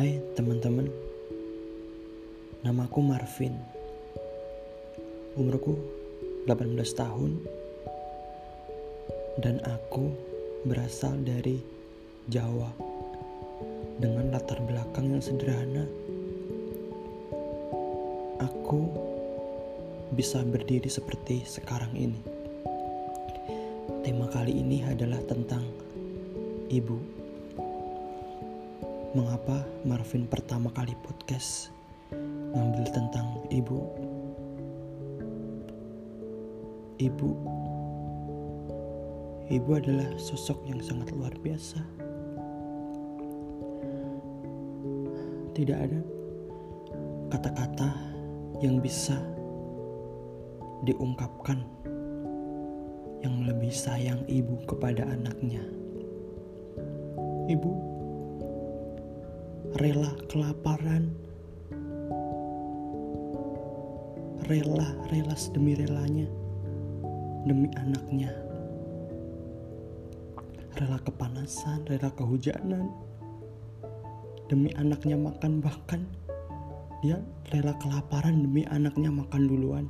Hai teman-teman. Namaku Marvin. Umurku 18 tahun. Dan aku berasal dari Jawa. Dengan latar belakang yang sederhana Aku bisa berdiri seperti sekarang ini. Tema kali ini adalah tentang ibu. Mengapa Marvin pertama kali podcast ngambil tentang ibu? Ibu Ibu adalah sosok yang sangat luar biasa. Tidak ada kata-kata yang bisa diungkapkan yang lebih sayang ibu kepada anaknya. Ibu rela kelaparan, rela rela demi relanya, demi anaknya, rela kepanasan, rela kehujanan, demi anaknya makan bahkan dia rela kelaparan demi anaknya makan duluan.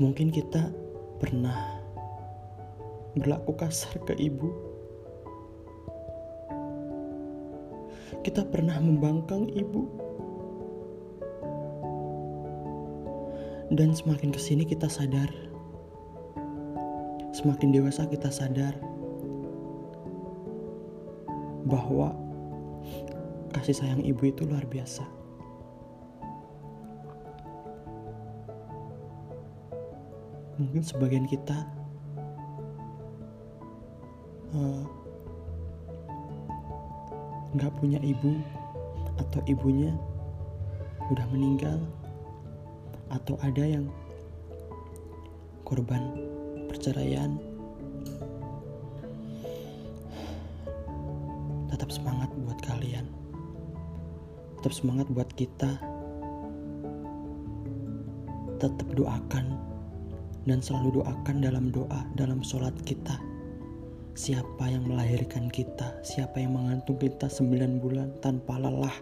Mungkin kita pernah berlaku kasar ke ibu. Kita pernah membangkang ibu. Dan semakin ke sini kita sadar. Semakin dewasa kita sadar bahwa kasih sayang ibu itu luar biasa. mungkin sebagian kita eh, nggak punya ibu atau ibunya udah meninggal atau ada yang korban perceraian tetap semangat buat kalian. Tetap semangat buat kita. Tetap doakan dan selalu doakan dalam doa dalam sholat kita siapa yang melahirkan kita? Siapa yang mengantung kita sembilan bulan tanpa lelah?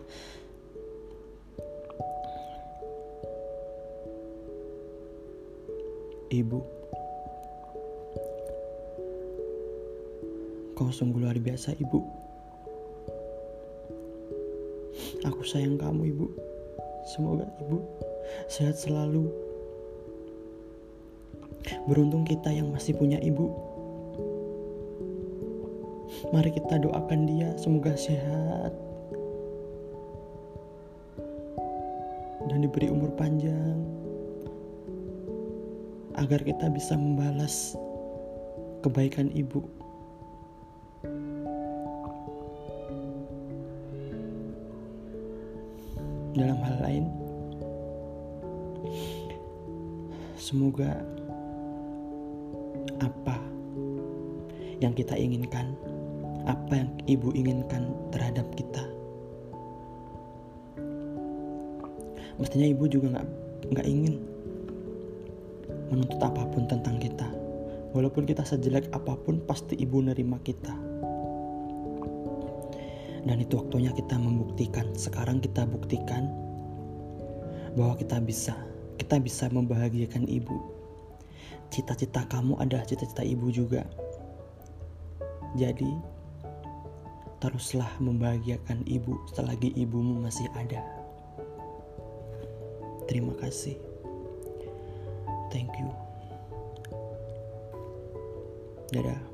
Ibu kau sungguh luar biasa ibu. Aku sayang kamu ibu. Semoga ibu sehat selalu. Beruntung kita yang masih punya ibu. Mari kita doakan dia semoga sehat dan diberi umur panjang agar kita bisa membalas kebaikan ibu. Dalam hal lain, semoga apa yang kita inginkan, apa yang ibu inginkan terhadap kita. Mestinya ibu juga nggak nggak ingin menuntut apa pun tentang kita. Walaupun kita sejelek apa pun, pasti ibu nerima kita. Dan itu waktunya kita membuktikan. Sekarang kita buktikan bahwa kita bisa, kita bisa membahagiakan ibu cita-cita kamu adalah cita-cita ibu juga. Jadi, teruslah membahagiakan ibu selagi ibumu masih ada. Terima kasih. Thank you. Dadah.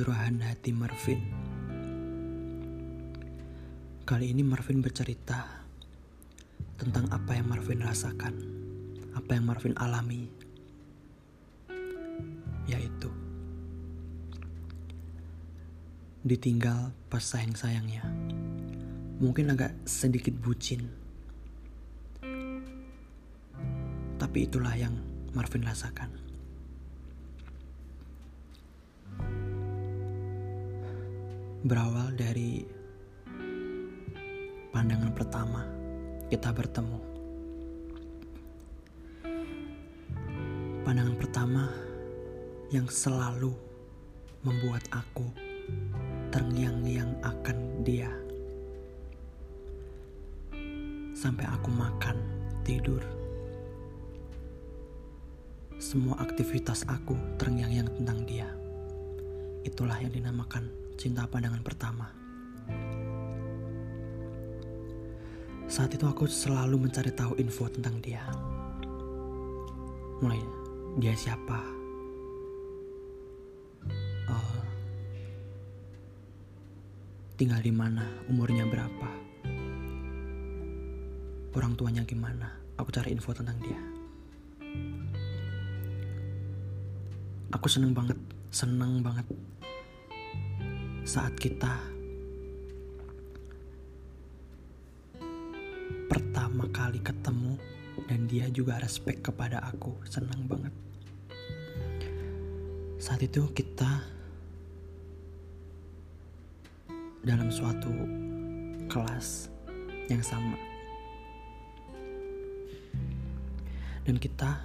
Curahan hati Marvin. Kali ini Marvin bercerita tentang apa yang Marvin rasakan, apa yang Marvin alami, yaitu ditinggal pas sayang-sayangnya. Mungkin agak sedikit bucin, tapi itulah yang Marvin rasakan berawal dari pandangan pertama kita bertemu. Pandangan pertama yang selalu membuat aku terngiang-ngiang akan dia. Sampai aku makan, tidur. Semua aktivitas aku terngiang-ngiang tentang dia. Itulah yang dinamakan cinta pandangan pertama. Saat itu aku selalu mencari tahu info tentang dia. Mulai dia siapa, uh, tinggal di mana, umurnya berapa, orang tuanya gimana. Aku cari info tentang dia. Aku seneng banget, seneng banget saat kita pertama kali ketemu dan dia juga respect kepada aku senang banget. Saat itu kita dalam suatu kelas yang sama. Dan kita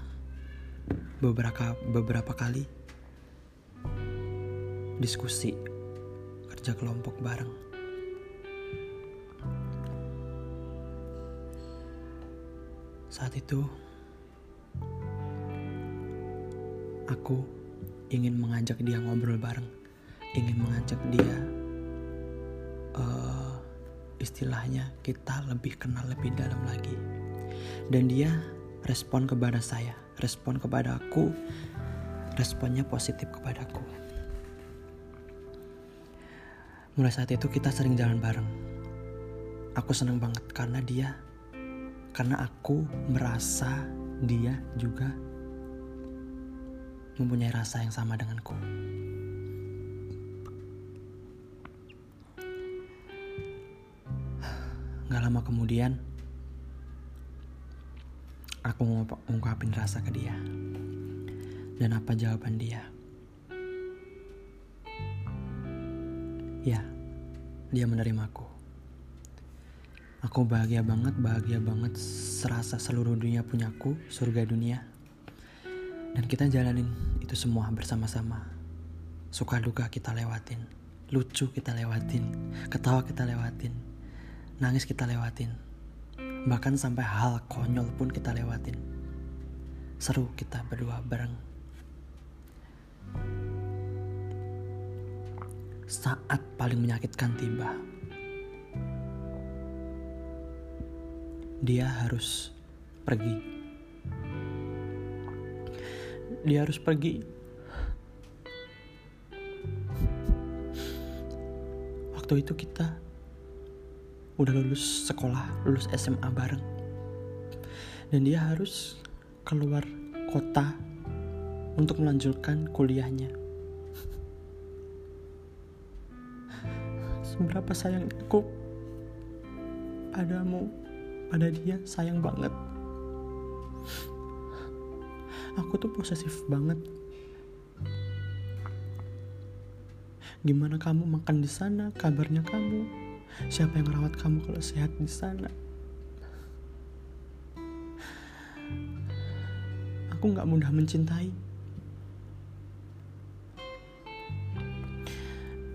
beberapa beberapa kali diskusi kerja kelompok bareng. Saat itu, aku ingin mengajak dia ngobrol bareng, ingin mengajak dia, uh, istilahnya kita lebih kenal lebih dalam lagi. Dan dia respon kepada saya, respon kepada aku, responnya positif kepadaku. Mulai saat itu kita sering jalan bareng. Aku senang banget karena dia, karena aku merasa dia juga mempunyai rasa yang sama denganku. Gak lama kemudian, aku ngungkapin rasa ke dia. Dan apa jawaban dia? Ya, dia menerimaku. Aku bahagia banget, bahagia banget serasa seluruh dunia punyaku, surga dunia. Dan kita jalanin itu semua bersama-sama. Suka duka kita lewatin, lucu kita lewatin, ketawa kita lewatin, nangis kita lewatin. Bahkan sampai hal konyol pun kita lewatin. Seru kita berdua bareng. Saat paling menyakitkan tiba. Dia harus pergi. Dia harus pergi. Waktu itu kita udah lulus sekolah, lulus SMA bareng. Dan dia harus keluar kota untuk melanjutkan kuliahnya. Seberapa sayang aku padamu pada dia sayang banget. Aku tuh posesif banget. Gimana kamu makan di sana kabarnya kamu? Siapa yang merawat kamu kalau sehat di sana? Aku nggak mudah mencintai.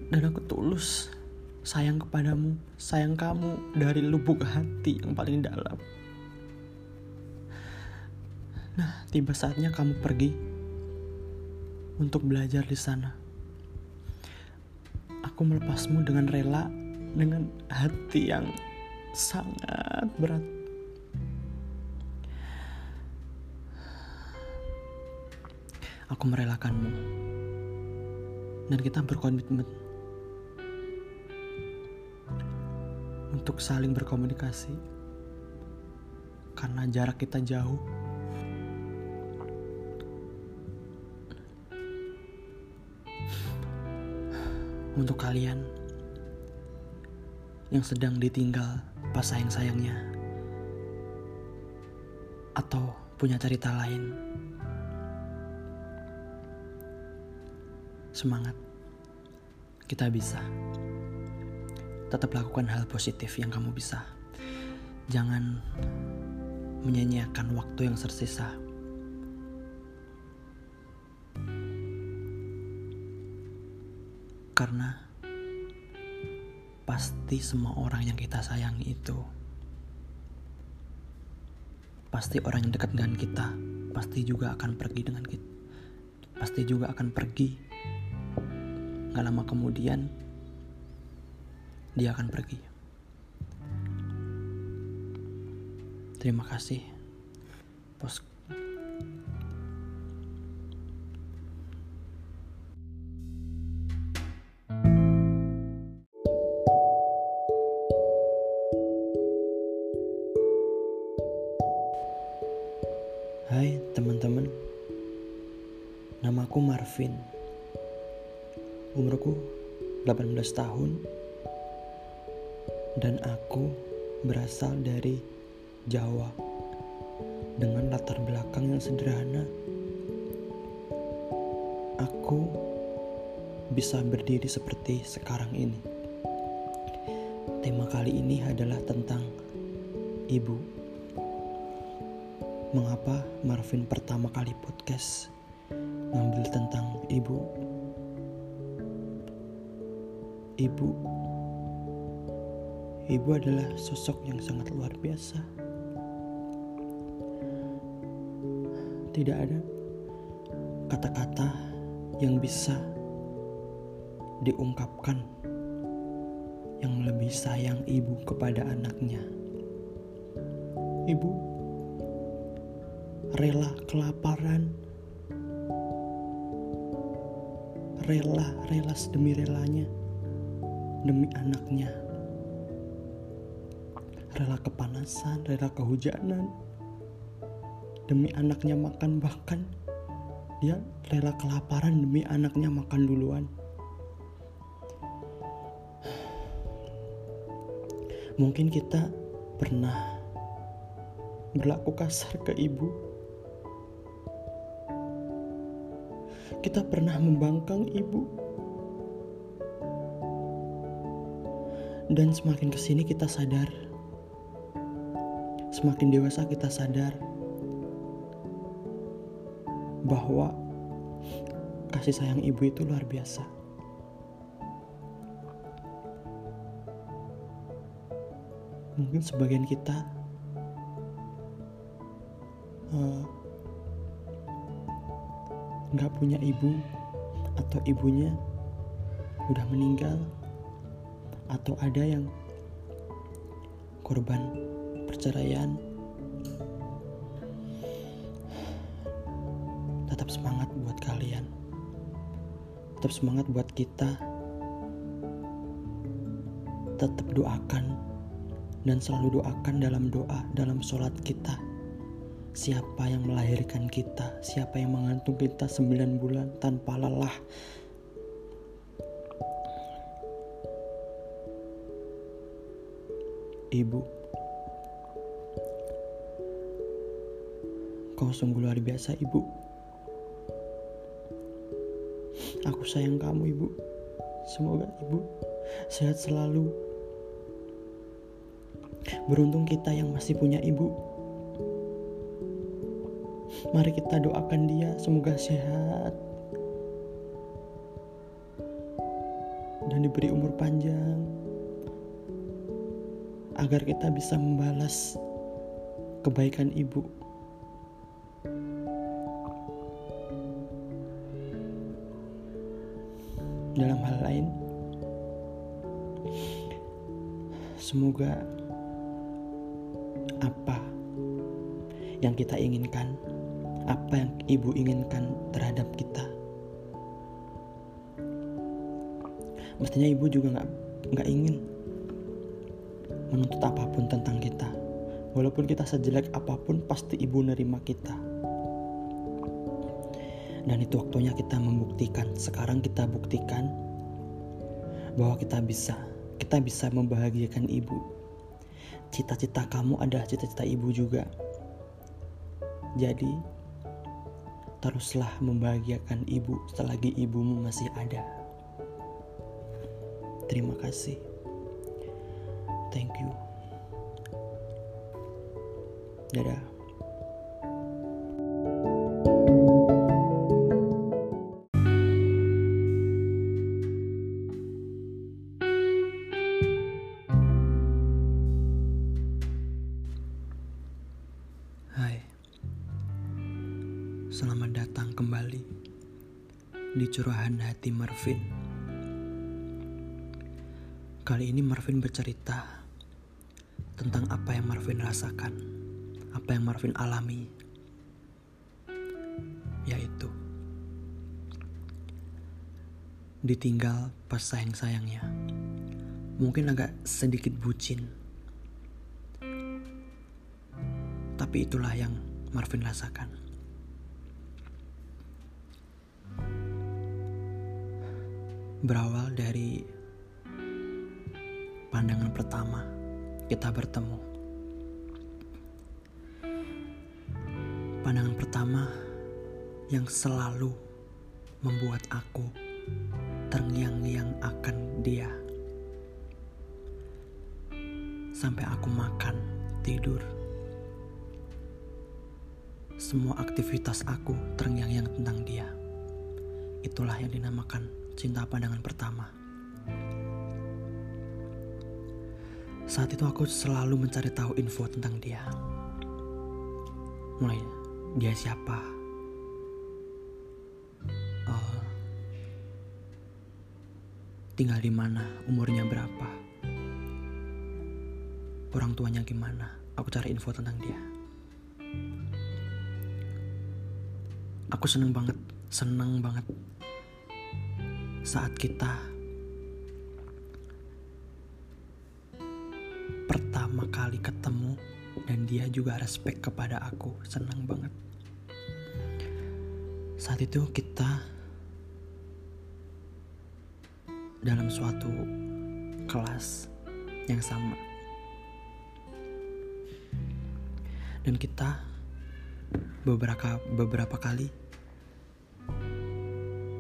Dan aku tulus sayang kepadamu, sayang kamu dari lubuk hati yang paling dalam. Nah, tiba saatnya kamu pergi untuk belajar di sana. Aku melepasmu dengan rela, dengan hati yang sangat berat. Aku merelakanmu, dan kita berkomitmen untuk saling berkomunikasi karena jarak kita jauh. Untuk kalian yang sedang ditinggal pas sayang-sayangnya atau punya cerita lain. Semangat. Kita bisa. Tetap lakukan hal positif yang kamu bisa. Jangan menyanyiakan waktu yang tersisa. Karena pasti semua orang yang kita sayangi itu pasti orang yang dekat dengan kita pasti juga akan pergi dengan kita pasti juga akan pergi nggak lama kemudian dia akan pergi. Terima kasih bos. Hai teman-teman. Namaku Marvin. Umurku 18 tahun Dan aku berasal dari Jawa. Dengan latar belakang yang sederhana Aku bisa berdiri seperti sekarang ini. Tema kali ini adalah tentang ibu. Mengapa Marvin pertama kali podcast ngambil tentang ibu. Ibu Ibu adalah sosok yang sangat luar biasa. Tidak ada kata-kata yang bisa diungkapkan yang lebih sayang ibu kepada anaknya. Ibu rela kelaparan, rela, rela demi relanya, demi anaknya, rela kepanasan, rela kehujanan, demi anaknya makan bahkan dia rela kelaparan demi anaknya makan duluan. Mungkin kita pernah berlaku kasar ke ibu kita pernah membangkang ibu. Dan semakin ke sini kita sadar, semakin dewasa kita sadar bahwa kasih sayang ibu itu luar biasa. Mungkin sebagian kita uh, nggak punya ibu atau ibunya udah meninggal atau ada yang korban perceraian. Tetap semangat buat kalian. Tetap semangat buat kita. Tetap doakan dan selalu doakan dalam doa dalam sholat kita. Siapa yang melahirkan kita, siapa yang mengantung kita sembilan bulan tanpa lelah. Ibu, kau sungguh luar biasa ibu. Aku sayang kamu ibu. Semoga ibu sehat selalu. Beruntung kita yang masih punya ibu. Mari kita doakan dia semoga sehat dan diberi umur panjang agar kita bisa membalas kebaikan ibu. Dalam hal lain, semoga apa yang kita inginkan apa yang ibu inginkan terhadap kita. Mestinya ibu juga nggak nggak ingin menuntut apa pun tentang kita. Walaupun kita sejelek apa pun, pasti ibu nerima kita. Dan itu waktunya kita membuktikan. Sekarang kita buktikan bahwa kita bisa. Kita bisa membahagiakan ibu. Cita-cita kamu adalah cita-cita ibu juga. Jadi, teruslah membahagiakan ibu selagi ibumu masih ada. Terima kasih. Thank you. Dadah. Curahan hati Marvin. Kali ini Marvin bercerita tentang apa yang Marvin rasakan, apa yang Marvin alami, yaitu ditinggal pas sayang-sayangnya. Mungkin agak sedikit bucin, tapi itulah yang Marvin rasakan. Berawal dari pandangan pertama kita bertemu. Pandangan pertama yang selalu membuat aku terngiang-ngiang akan dia. Sampai aku makan, tidur. Semua aktivitas aku terngiang-ngiang tentang dia. Itulah yang dinamakan cinta pandangan pertama. Saat itu aku selalu mencari tahu info tentang dia. Mulai dia siapa, uh, tinggal di mana, umurnya berapa, orang tuanya gimana. Aku cari info tentang dia. Aku seneng banget, seneng banget saat kita pertama kali ketemu dan dia juga respect kepada aku senang banget. Saat itu kita dalam suatu kelas yang sama. Dan kita beberapa beberapa kali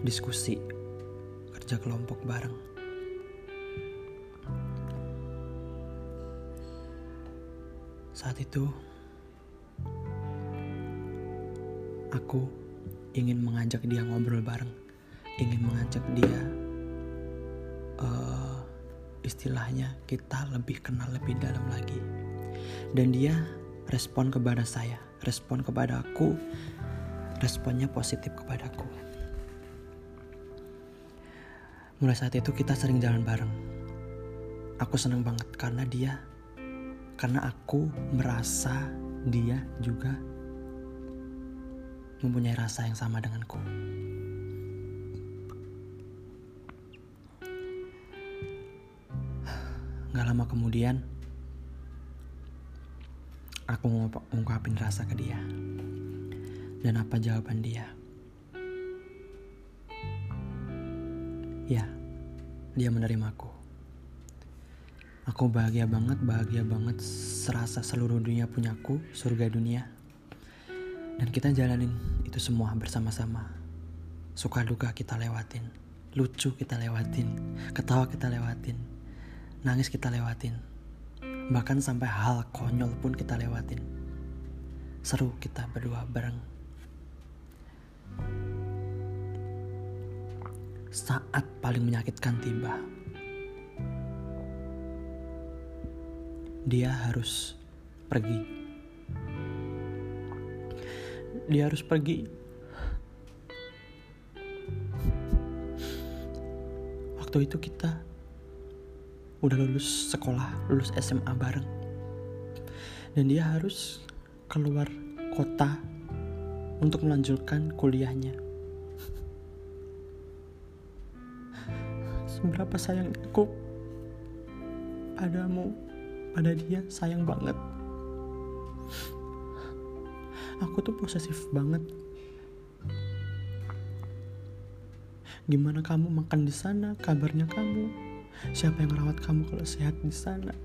diskusi kerja kelompok bareng Saat itu, aku ingin mengajak dia ngobrol bareng, ingin mengajak dia, uh, istilahnya kita lebih kenal lebih dalam lagi. Dan dia respon kepada saya, respon kepada aku, responnya positif kepadaku. Mulai saat itu kita sering jalan bareng. Aku senang banget karena dia karena aku merasa dia juga mempunyai rasa yang sama denganku. Gak lama kemudian, aku ngungkapin rasa ke dia. Dan apa jawaban dia? Ya, dia menerimaku. Aku bahagia banget, bahagia banget serasa seluruh dunia punyaku, surga dunia. Dan kita jalanin itu semua bersama-sama. Suka duka kita lewatin, lucu kita lewatin, ketawa kita lewatin, nangis kita lewatin. Bahkan sampai hal konyol pun kita lewatin. Seru kita berdua bareng. Saat paling menyakitkan tiba, dia harus pergi. Dia harus pergi. Waktu itu kita udah lulus sekolah, lulus SMA bareng. Dan dia harus keluar kota untuk melanjutkan kuliahnya. Seberapa sayang aku padamu pada dia sayang banget. Aku tuh posesif banget. Gimana kamu makan di sana kabarnya kamu? Siapa yang rawat kamu kalau sehat di sana?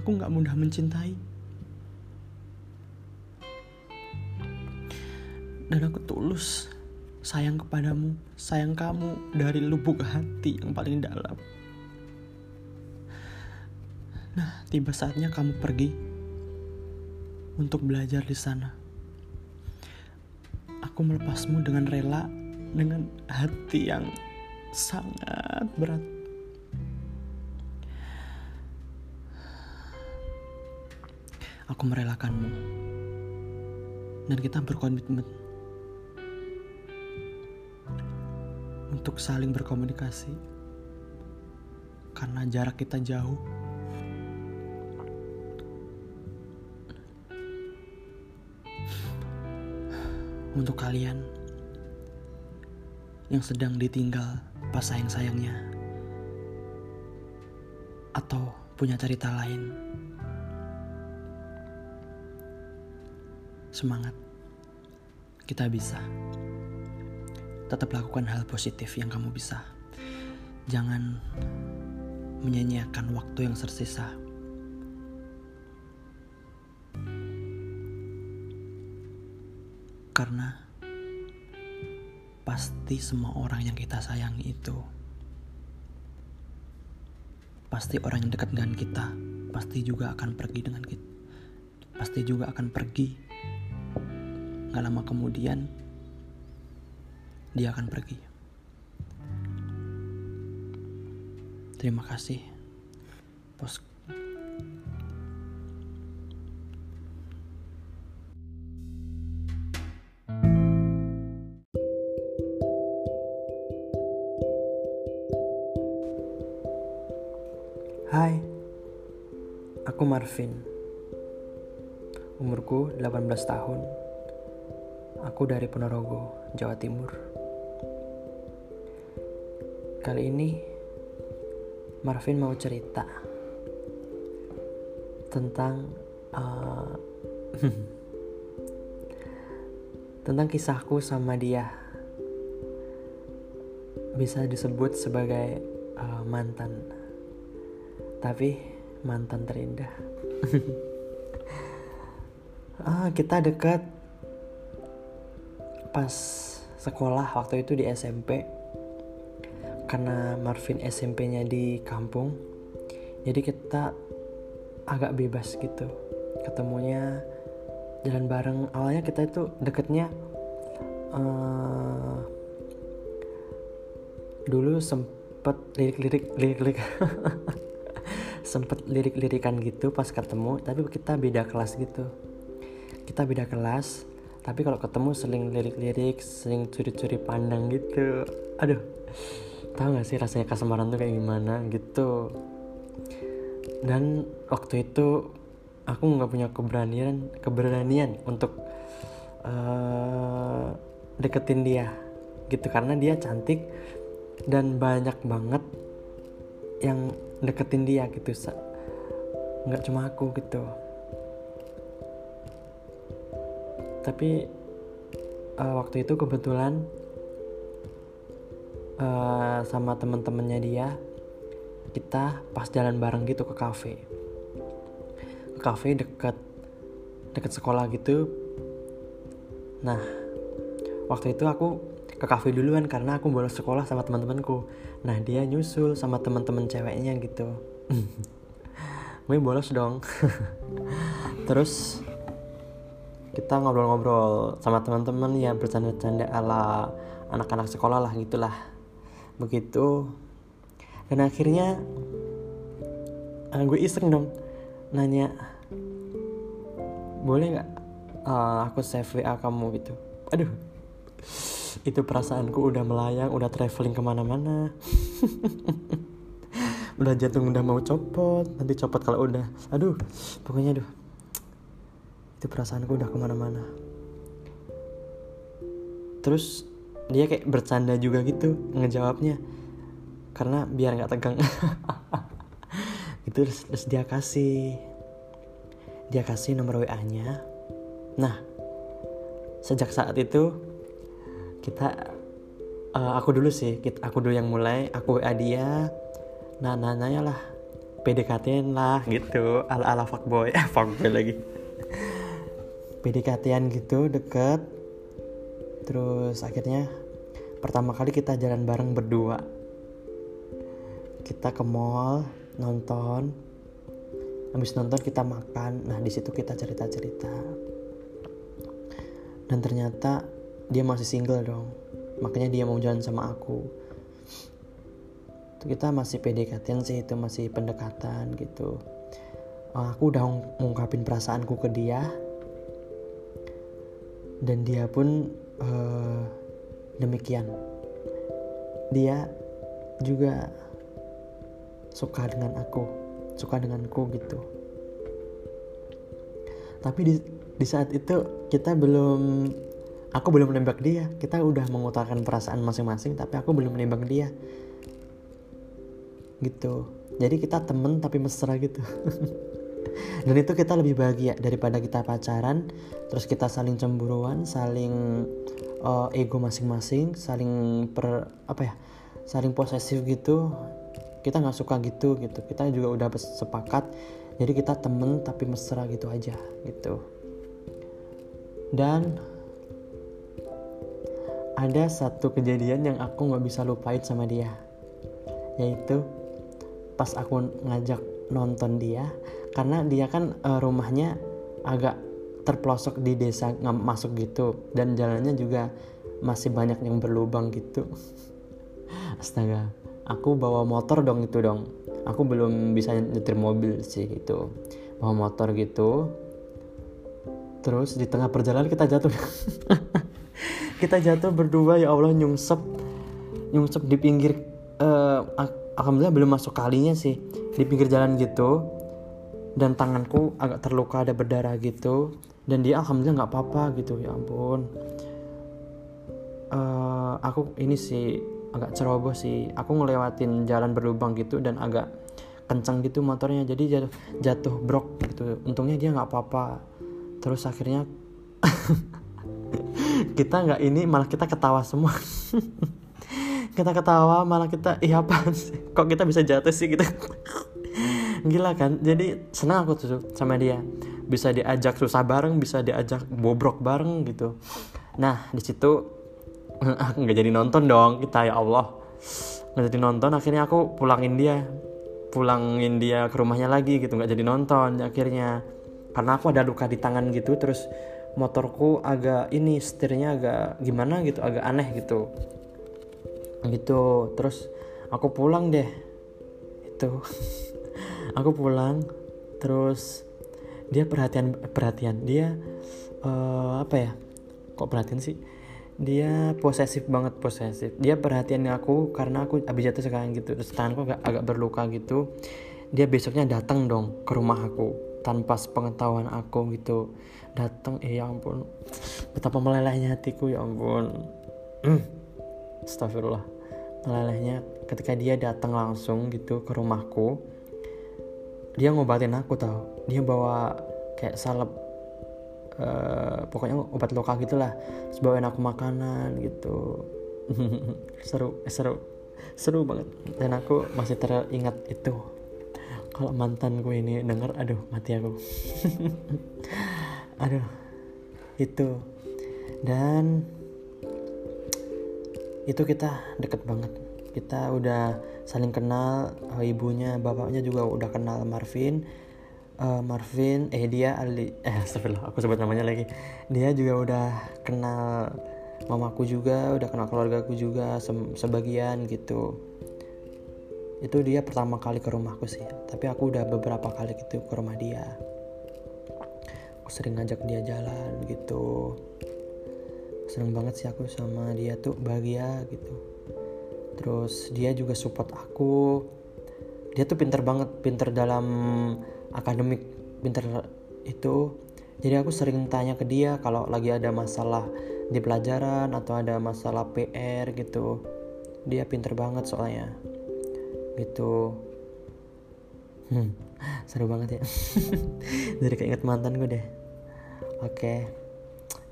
Aku nggak mudah mencintai. Dan aku tulus sayang kepadamu, sayang kamu dari lubuk hati yang paling dalam. Nah, tiba saatnya kamu pergi untuk belajar di sana. Aku melepasmu dengan rela, dengan hati yang sangat berat. Aku merelakanmu, dan kita berkomitmen untuk saling berkomunikasi karena jarak kita jauh. Untuk kalian yang sedang ditinggal pas sayang-sayangnya atau punya cerita lain. Semangat. Kita bisa tetap lakukan hal positif yang kamu bisa. Jangan menyanyiakan waktu yang tersisa. Karena pasti semua orang yang kita sayangi itu pasti orang yang dekat dengan kita pasti juga akan pergi dengan kita pasti juga akan pergi Gak lama kemudian dia akan pergi. Terima kasih, Bos. Hai, aku Marvin. Umurku 18 tahun. Aku dari Ponorogo, Jawa Timur. Kali ini Marvin mau cerita tentang uh, tentang kisahku sama dia. Bisa disebut sebagai uh, mantan. Tapi mantan terindah. ah, kita dekat pas sekolah waktu itu di SMP karena Marvin SMP-nya di kampung jadi kita agak bebas gitu. Ketemunya jalan bareng. Awalnya kita itu deketnya uh, dulu sempet lirik-lirik lirik-lirik. Sempet lirik-lirikan gitu pas ketemu tapi kita beda kelas gitu. Kita beda kelas tapi kalau ketemu sering lirik-lirik sering curi-curi pandang gitu. Aduh tahu gak sih rasanya kasemaran tuh kayak gimana gitu. Dan waktu itu aku nggak punya keberanian keberanian untuk uh, deketin dia gitu. Karena dia cantik dan banyak banget yang deketin dia gitu nggak cuma aku gitu. Tapi uh, waktu itu kebetulan uh, sama temen-temennya dia kita pas jalan bareng gitu ke kafe. Ke kafe deket deket sekolah gitu. Nah waktu itu aku ke kafe duluan karena aku bolos sekolah sama teman-temanku nah dia nyusul sama teman-teman ceweknya gitu. Gue bolos dong. Terus kita ngobrol-ngobrol sama teman-teman ya bercanda-canda ala anak-anak sekolah lah gitulah begitu. Dan akhirnya uh, gue iseng dong nanya boleh nggak uh, aku save WA kamu? Gitu. Aduh itu perasaanku udah melayang udah traveling ke mana-mana. Udah jatuh udah mau copot nanti copot kalau udah. Aduh pokoknya aduh itu perasaanku udah ke mana-mana. Terus dia kayak bercanda juga gitu ngejawabnya. Karena biar nggak tegang. Itu terus, terus dia kasih dia kasih nomor WA nya nah sejak saat itu kita uh, aku dulu sih kita, aku dulu yang mulai aku WA dia nah nanya lah PDKT lah gitu. Ala ala fuckboy fuckboy lagi. PDKT-an gitu deket. Terus akhirnya pertama kali kita jalan bareng berdua. Kita ke mall nonton. Habis nonton kita makan. Nah di situ kita cerita cerita dan ternyata dia masih single dong. Makanya dia mau jalan sama aku. Kita masih PDKT sih itu masih pendekatan gitu. Aku udah ngungkapin perasaanku ke dia. Dan dia pun uh, demikian. Dia juga suka dengan aku suka denganku gitu. Tapi di di saat itu kita belum aku belum menembak dia. Kita udah mengutarakan perasaan masing-masing tapi aku belum menembak dia. Gitu. Jadi kita temen tapi mesra gitu. Dan itu kita lebih bahagia daripada kita pacaran. Terus kita saling cemburuan saling uh, ego masing-masing saling per apa ya saling posesif gitu. Kita nggak suka gitu gitu. Kita juga udah sepakat. Jadi kita temen tapi mesra gitu aja gitu. Dan ada satu kejadian yang aku nggak bisa lupain sama dia. Yaitu pas aku ngajak nonton dia karena dia kan uh, rumahnya agak terpelosok di desa nggak masuk gitu. Dan jalannya juga masih banyak yang berlubang gitu. Astaga aku bawa motor dong itu dong. Aku belum bisa nyetir mobil sih itu bawa motor gitu. Terus di tengah perjalanan kita jatuh. Kita jatuh berdua ya Allah nyungsep. Nyungsep di pinggir uh, alhamdulillah belum masuk kalinya sih. Di pinggir jalan gitu dan tanganku agak terluka ada berdarah gitu. Dan dia alhamdulillah nggak apa-apa gitu. Ya ampun. Uh, aku ini sih agak ceroboh sih. Aku ngelewatin jalan berlubang gitu dan agak kencang gitu motornya. Jadi jatuh, jatuh brok gitu. Untungnya dia nggak apa-apa. Terus akhirnya kita nggak ini malah kita ketawa semua. Kita ketawa malah kita iya apa sih? Kok kita bisa jatuh sih? gitu gila kan? Jadi senang aku tuh sama dia. Bisa diajak susah bareng bisa diajak bobrok bareng gitu. Nah di situ aku nggak jadi nonton dong kita ya Allah. Nggak jadi nonton akhirnya aku pulangin dia. Pulangin dia ke rumahnya lagi gitu nggak jadi nonton akhirnya. Karena aku ada luka di tangan gitu terus motorku agak ini setirnya agak gimana gitu agak aneh gitu. Gitu terus aku pulang deh. Itu aku pulang terus dia perhatian perhatian. Dia uh, apa ya? Kok perhatian sih? Dia posesif banget posesif. Dia perhatian aku karena aku habis jatuh sekarang gitu. Terus tanganku agak, agak berluka gitu. Dia besoknya datang dong ke rumah aku tanpa sepengetahuan aku gitu. Datang eh ya ampun. Betapa melelehnya hatiku ya ampun. Mm. Astagfirullah. Melelehnya ketika dia datang langsung gitu ke rumahku dia ngobatin aku tau. Dia bawa kayak salep uh, pokoknya obat lokal gitulah terus bawain aku makanan gitu. Seru eh, seru seru banget. Dan aku masih teringat itu. Kalau mantanku ini denger aduh mati aku. Aduh itu. Dan itu kita deket banget. Kita udah saling kenal uh, ibunya bapaknya juga udah kenal Marvin. Uh, Marvin eh dia Ali eh astagfirullah aku sebut namanya lagi. Dia juga udah kenal mamaku juga udah kenal keluargaku juga se sebagian gitu. Itu dia pertama kali ke rumahku sih tapi aku udah beberapa kali gitu ke rumah dia. Aku sering ngajak dia jalan gitu. Seneng banget sih aku sama dia tuh bahagia gitu terus dia juga support aku. Dia tuh pinter banget pinter dalam akademik pinter itu. Jadi aku sering tanya ke dia kalau lagi ada masalah di pelajaran atau ada masalah PR gitu. Dia pinter banget soalnya. Gitu. Hmm, seru banget ya. Jadi keinget mantan gue deh. Oke.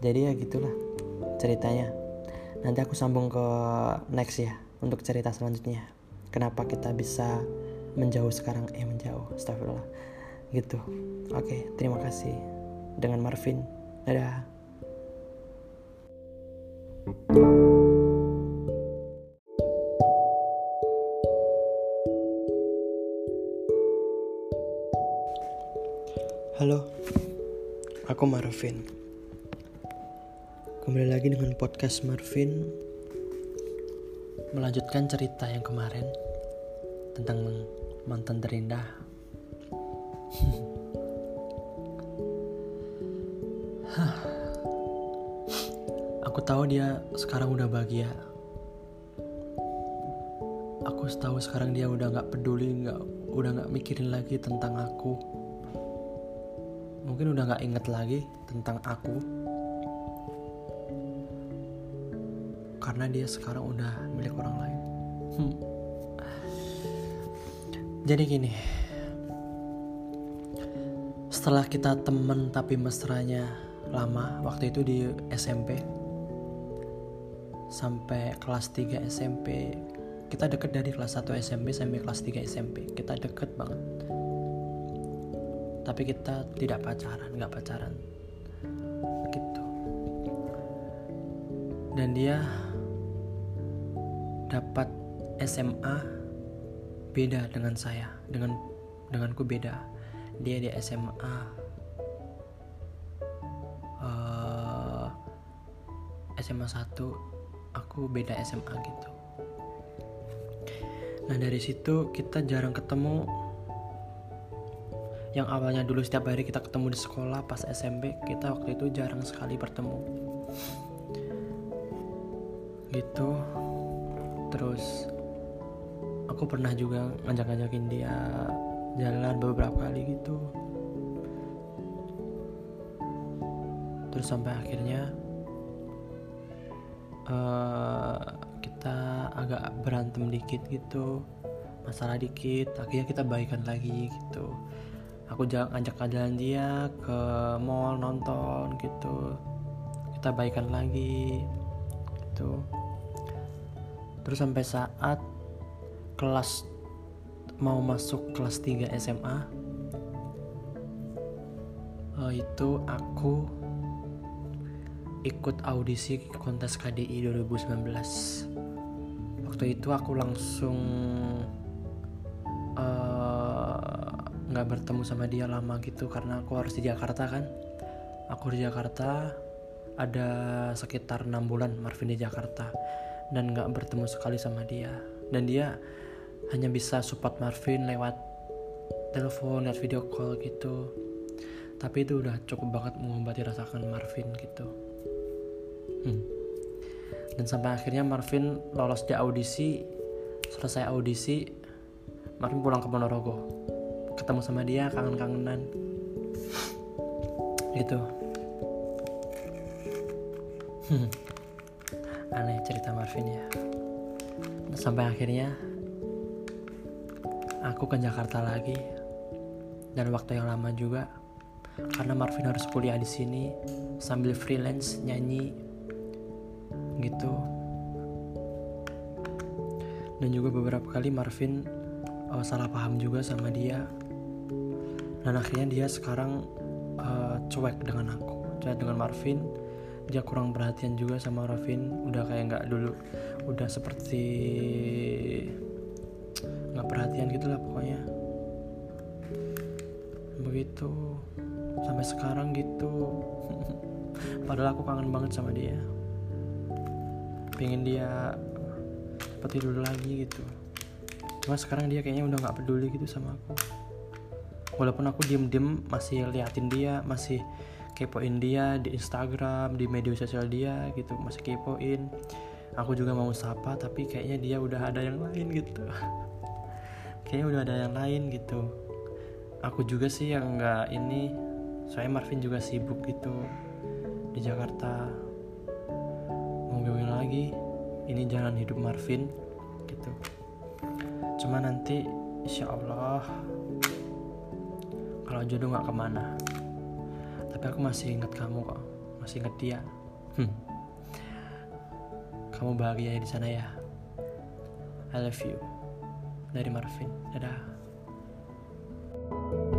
Jadi ya gitulah ceritanya. Nanti aku sambung ke next ya untuk cerita selanjutnya. Kenapa kita bisa menjauh sekarang? Eh menjauh astagfirullah. Gitu. Oke terima kasih. Dengan Marvin. Dadah. Halo, aku Marvin. Kembali lagi dengan podcast Marvin. Melanjutkan cerita yang kemarin Tentang mantan terindah. Aku tahu dia sekarang udah bahagia. Aku tahu sekarang dia udah gak peduli, gak, udah gak mikirin lagi tentang aku. Mungkin udah gak inget lagi tentang aku karena dia sekarang udah milik orang lain. Hmm. jadi gini setelah kita temen tapi mesranya lama waktu itu di SMP sampai kelas 3 SMP kita deket dari kelas 1 SMP sampai kelas 3 SMP kita deket banget. Tapi kita tidak pacaran nggak pacaran. Gitu. Dan dia dapat SMA beda dengan saya dengan denganku beda. Dia di SMA uh, SMA 1 aku beda SMA gitu. Nah dari situ kita jarang ketemu. Yang awalnya dulu setiap hari kita ketemu di sekolah pas SMP kita waktu itu jarang sekali bertemu. Gitu terus aku pernah juga ngajak-ngajakin dia jalan beberapa kali gitu. Terus sampai akhirnya uh, kita agak berantem dikit gitu masalah dikit akhirnya kita baikan lagi gitu. Aku ngajak jalan dia ke mall nonton gitu. Kita baikan lagi gitu terus sampai saat kelas mau masuk kelas 3 SMA uh, eh, itu aku ikut audisi kontes KDI 2019 waktu itu aku langsung nggak bertemu sama dia lama gitu karena aku harus di Jakarta kan. Aku di Jakarta ada sekitar enam bulan Marvin di Jakarta dan nggak bertemu sekali sama dia. Dan dia hanya bisa support Marvin lewat telepon lewat video call gitu. Tapi itu udah cukup banget mengobati rasakan Marvin gitu. Hmm. dan sampai akhirnya Marvin lolos di audisi. Selesai audisi Marvin pulang ke Ponorogo. Ketemu sama dia kangen-kangenan. Gitu. Hmm. Aneh cerita Marvin ya. Sampai akhirnya aku ke Jakarta lagi. Dan waktu yang lama juga karena Marvin harus kuliah di sini sambil freelance nyanyi gitu. Dan juga beberapa kali Marvin uh, salah paham juga sama dia. Dan akhirnya dia sekarang uh, cuek dengan aku cuek dengan Marvin dia kurang perhatian juga sama Marvin udah kayak nggak dulu udah seperti nggak perhatian gitulah pokoknya. Begitu sampai sekarang gitu. Padahal aku kangen banget sama dia. Pengen dia seperti dulu lagi gitu. Cuma sekarang dia kayaknya udah nggak peduli gitu sama aku. Walaupun aku diem-diem masih liatin dia masih kepoin dia di Instagram di media sosial dia gitu masih kepoin. Aku juga mau sapa tapi kayaknya dia udah ada yang lain gitu. Kayaknya udah ada yang lain gitu. Aku juga sih yang nggak ini soalnya Marvin juga sibuk gitu di Jakarta. Mau gimana lagi ini jalan hidup Marvin gitu. Cuma nanti insya Allah kalau jodoh nggak ke mana tapi aku masih ingat kamu kok. Masih ingat dia. Hmm. kamu bahagia di sana ya. I love you. Dari Marvin. Dadah.